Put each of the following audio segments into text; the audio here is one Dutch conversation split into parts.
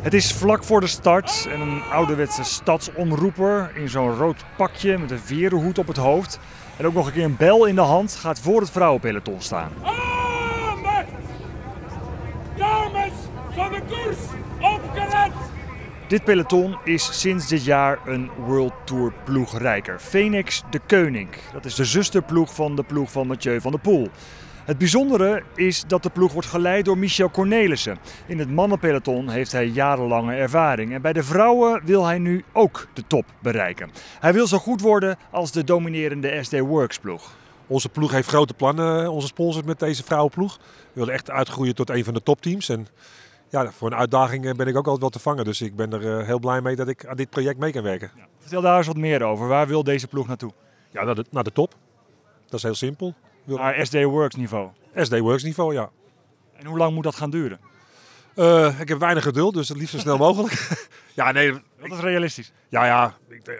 Het is vlak voor de start en een ouderwetse stadsomroeper in zo'n rood pakje met een verenhoed op het hoofd. En ook nog een keer een bel in de hand gaat voor het vrouwenpeloton staan. Dames van de koers, opgelet! Dit peloton is sinds dit jaar een World Tour ploeg rijker. Phoenix de Koning. Dat is de zusterploeg van de ploeg van Mathieu van der Poel. Het bijzondere is dat de ploeg wordt geleid door Michel Cornelissen. In het mannenpeloton heeft hij jarenlange ervaring. En bij de vrouwen wil hij nu ook de top bereiken. Hij wil zo goed worden als de dominerende SD Works ploeg. Onze ploeg heeft grote plannen, onze sponsor met deze vrouwenploeg. We willen echt uitgroeien tot een van de topteams. En ja, voor een uitdaging eh, ben ik ook altijd wel te vangen. Dus ik ben er eh, heel blij mee dat ik aan dit project mee kan werken. Vertel daar eens wat meer over. Waar wil deze ploeg naartoe? Ja, naar de, naar de top. Dat is heel simpel. Naar SD Works niveau. SD Works niveau, ja. En hoe lang moet dat gaan duren? Uh, ik heb weinig geduld, dus het liefst zo snel mogelijk. ja, nee. Dat is realistisch. Ja, ja. Ik, uh,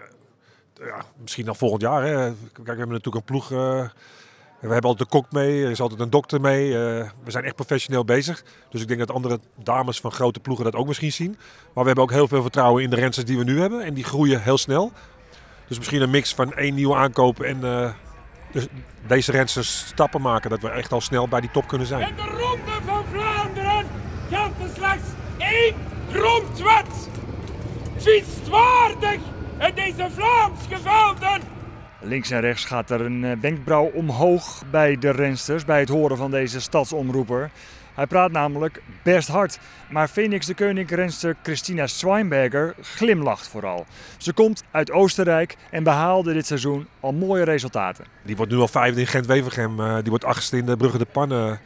ja misschien nog volgend jaar. Hè. Kijk, we hebben natuurlijk een ploeg. Uh, we hebben altijd een kok mee, er is altijd een dokter mee. we zijn echt professioneel bezig. Dus ik denk dat andere dames van grote ploegen dat ook misschien zien. Maar we hebben ook heel veel vertrouwen in de rensters die we nu hebben. En die groeien heel snel. Dus misschien een mix van één nieuwe aankoop en dus deze rensters stappen maken. Dat we echt al snel bij die top kunnen zijn. In de Ronde van Vlaanderen geldt er slechts één grondwet. Fietswaardig in deze Vlaamse velden. Links en rechts gaat er een wenkbrauw omhoog bij de rensters bij het horen van deze stadsomroeper. Hij praat namelijk best hard. Maar Phoenix de Koning-renster Christina Schweinberger glimlacht vooral. Ze komt uit Oostenrijk en behaalde dit seizoen al mooie resultaten. Die wordt nu al vijfde in Gent-Wevergem. Eh, die wordt achtste in de Brugge de Pannen.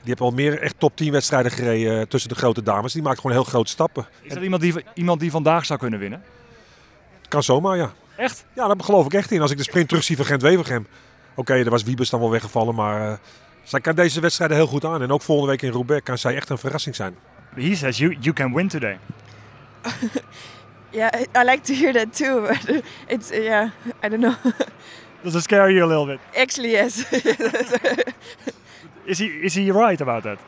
Die heeft al meer echt top 10 wedstrijden gereden eh, tussen de grote dames. Die maakt gewoon heel grote stappen. Is dat iemand die, iemand die vandaag zou kunnen winnen? Kan zomaar, ja. Echt? Ja, daar geloof ik echt in. Als ik de sprint terugzie van Gent-Wevergem. Oké, okay, er was Wiebes dan wel weggevallen, maar... Zij kan deze wedstrijden heel goed aan. En ook volgende week in Roubaix kan zij echt een verrassing zijn. He says you, you can win today. yeah, I like to hear that too. But it's, uh, yeah, I don't know. Does it scare you a little bit? Actually, yes. is, he, is he right about that?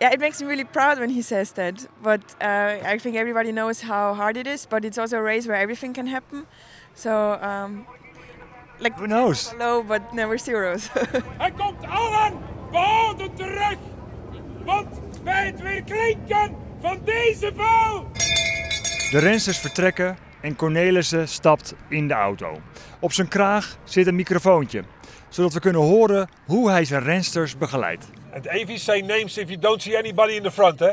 Yeah, it makes me really proud when he says that. But uh, I think everybody knows how hard it is. But it's also a race where everything can happen. So um, like Who knows? Low, but never zeros. Hij komt allen behouden terug. Want bij het weer klinken van deze bel. De rensters vertrekken en Cornelissen stapt in de auto. Op zijn kraag zit een microfoontje, zodat we kunnen horen hoe hij zijn rensters begeleidt. And AV say names if you don't see anybody in the front, hè?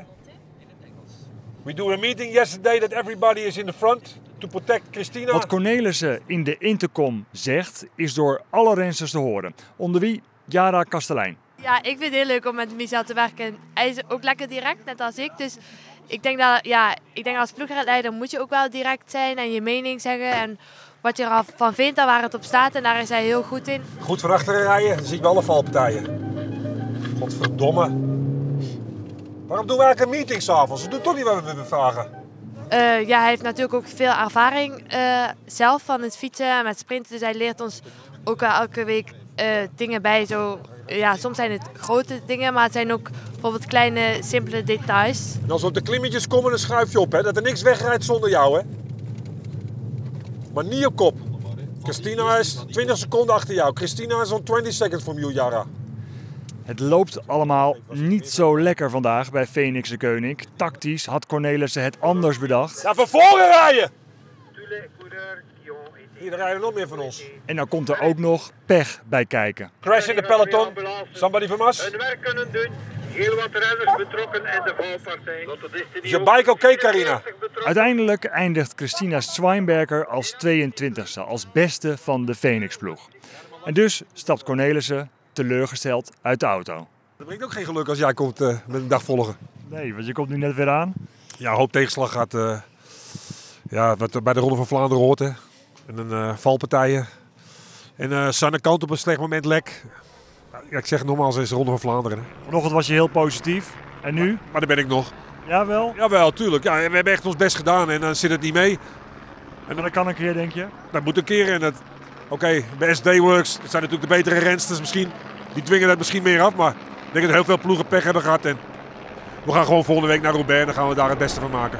We do a meeting yesterday that everybody is in the front to protect Christina. Wat Cornelissen in de intercom zegt, is door alle rensters te horen. Onder wie Jara Kastelein. Ja, ik vind het heel leuk om met Michel te werken. Hij is ook lekker direct, net als ik. Dus ik denk dat, ja, ik denk als ploegleider moet je ook wel direct zijn en je mening zeggen. En wat je ervan vindt en waar het op staat. En daar is hij heel goed in. Goed van achteren rijden, dan zie je bij alle valpartijen. Godverdomme. Waarom doen we eigenlijk een meeting s'avonds? We doen toch niet wat we vragen. Uh, ja, hij heeft natuurlijk ook veel ervaring uh, zelf van het fietsen en met sprinten. Dus hij leert ons ook wel elke week uh, dingen bij. Zo, ja, soms zijn het grote dingen, maar het zijn ook bijvoorbeeld kleine, simpele details. En als we op de klimmetjes komen, dan schuif je op. Hè? Dat er niks wegrijdt zonder jou. Hè? Maar niet op kop. Christina is 20 seconden achter jou. Christina is on 20 seconds from you, Yara. Het loopt allemaal niet zo lekker vandaag bij Phoenix de Koning. Tactisch had Cornelissen het anders bedacht. Ga van voren rijden! Hier rijden nog meer van ons. En dan komt er ook nog pech bij kijken. Crash in de peloton. Somebody from us. Hun werk kunnen doen. Heel wat renners betrokken in de valpartij. Is je bike oké, okay, Carina? Uiteindelijk eindigt Christina Schweinberger als 22e, als beste van de Phoenix-ploeg. En dus stapt Cornelissen teleurgesteld uit de auto. Dat brengt ook geen geluk als jij komt uh, met een dag volgen. Nee, want je komt nu net weer aan. Ja, een hoop tegenslag gaat. Uh, ja, wat bij de Ronde van Vlaanderen hoort. Hè. En een uh, valpartijen. En uh, Sanne Kant op een slecht moment lek. Ja, ik zeg nogmaals, het is de Ronde van Vlaanderen. Vanochtend was je heel positief. En nu? Maar, maar daar ben ik nog. Jawel? Jawel, tuurlijk. Ja, we hebben echt ons best gedaan en dan zit het niet mee. En dat kan een keer, denk je? Dat moet een keer. En dat, Oké, okay, bij SD Works, dat zijn natuurlijk de betere rensters misschien. Die dwingen dat misschien meer af, maar ik denk dat heel veel ploegen pech hebben gehad. En we gaan gewoon volgende week naar Roubaix en dan gaan we daar het beste van maken.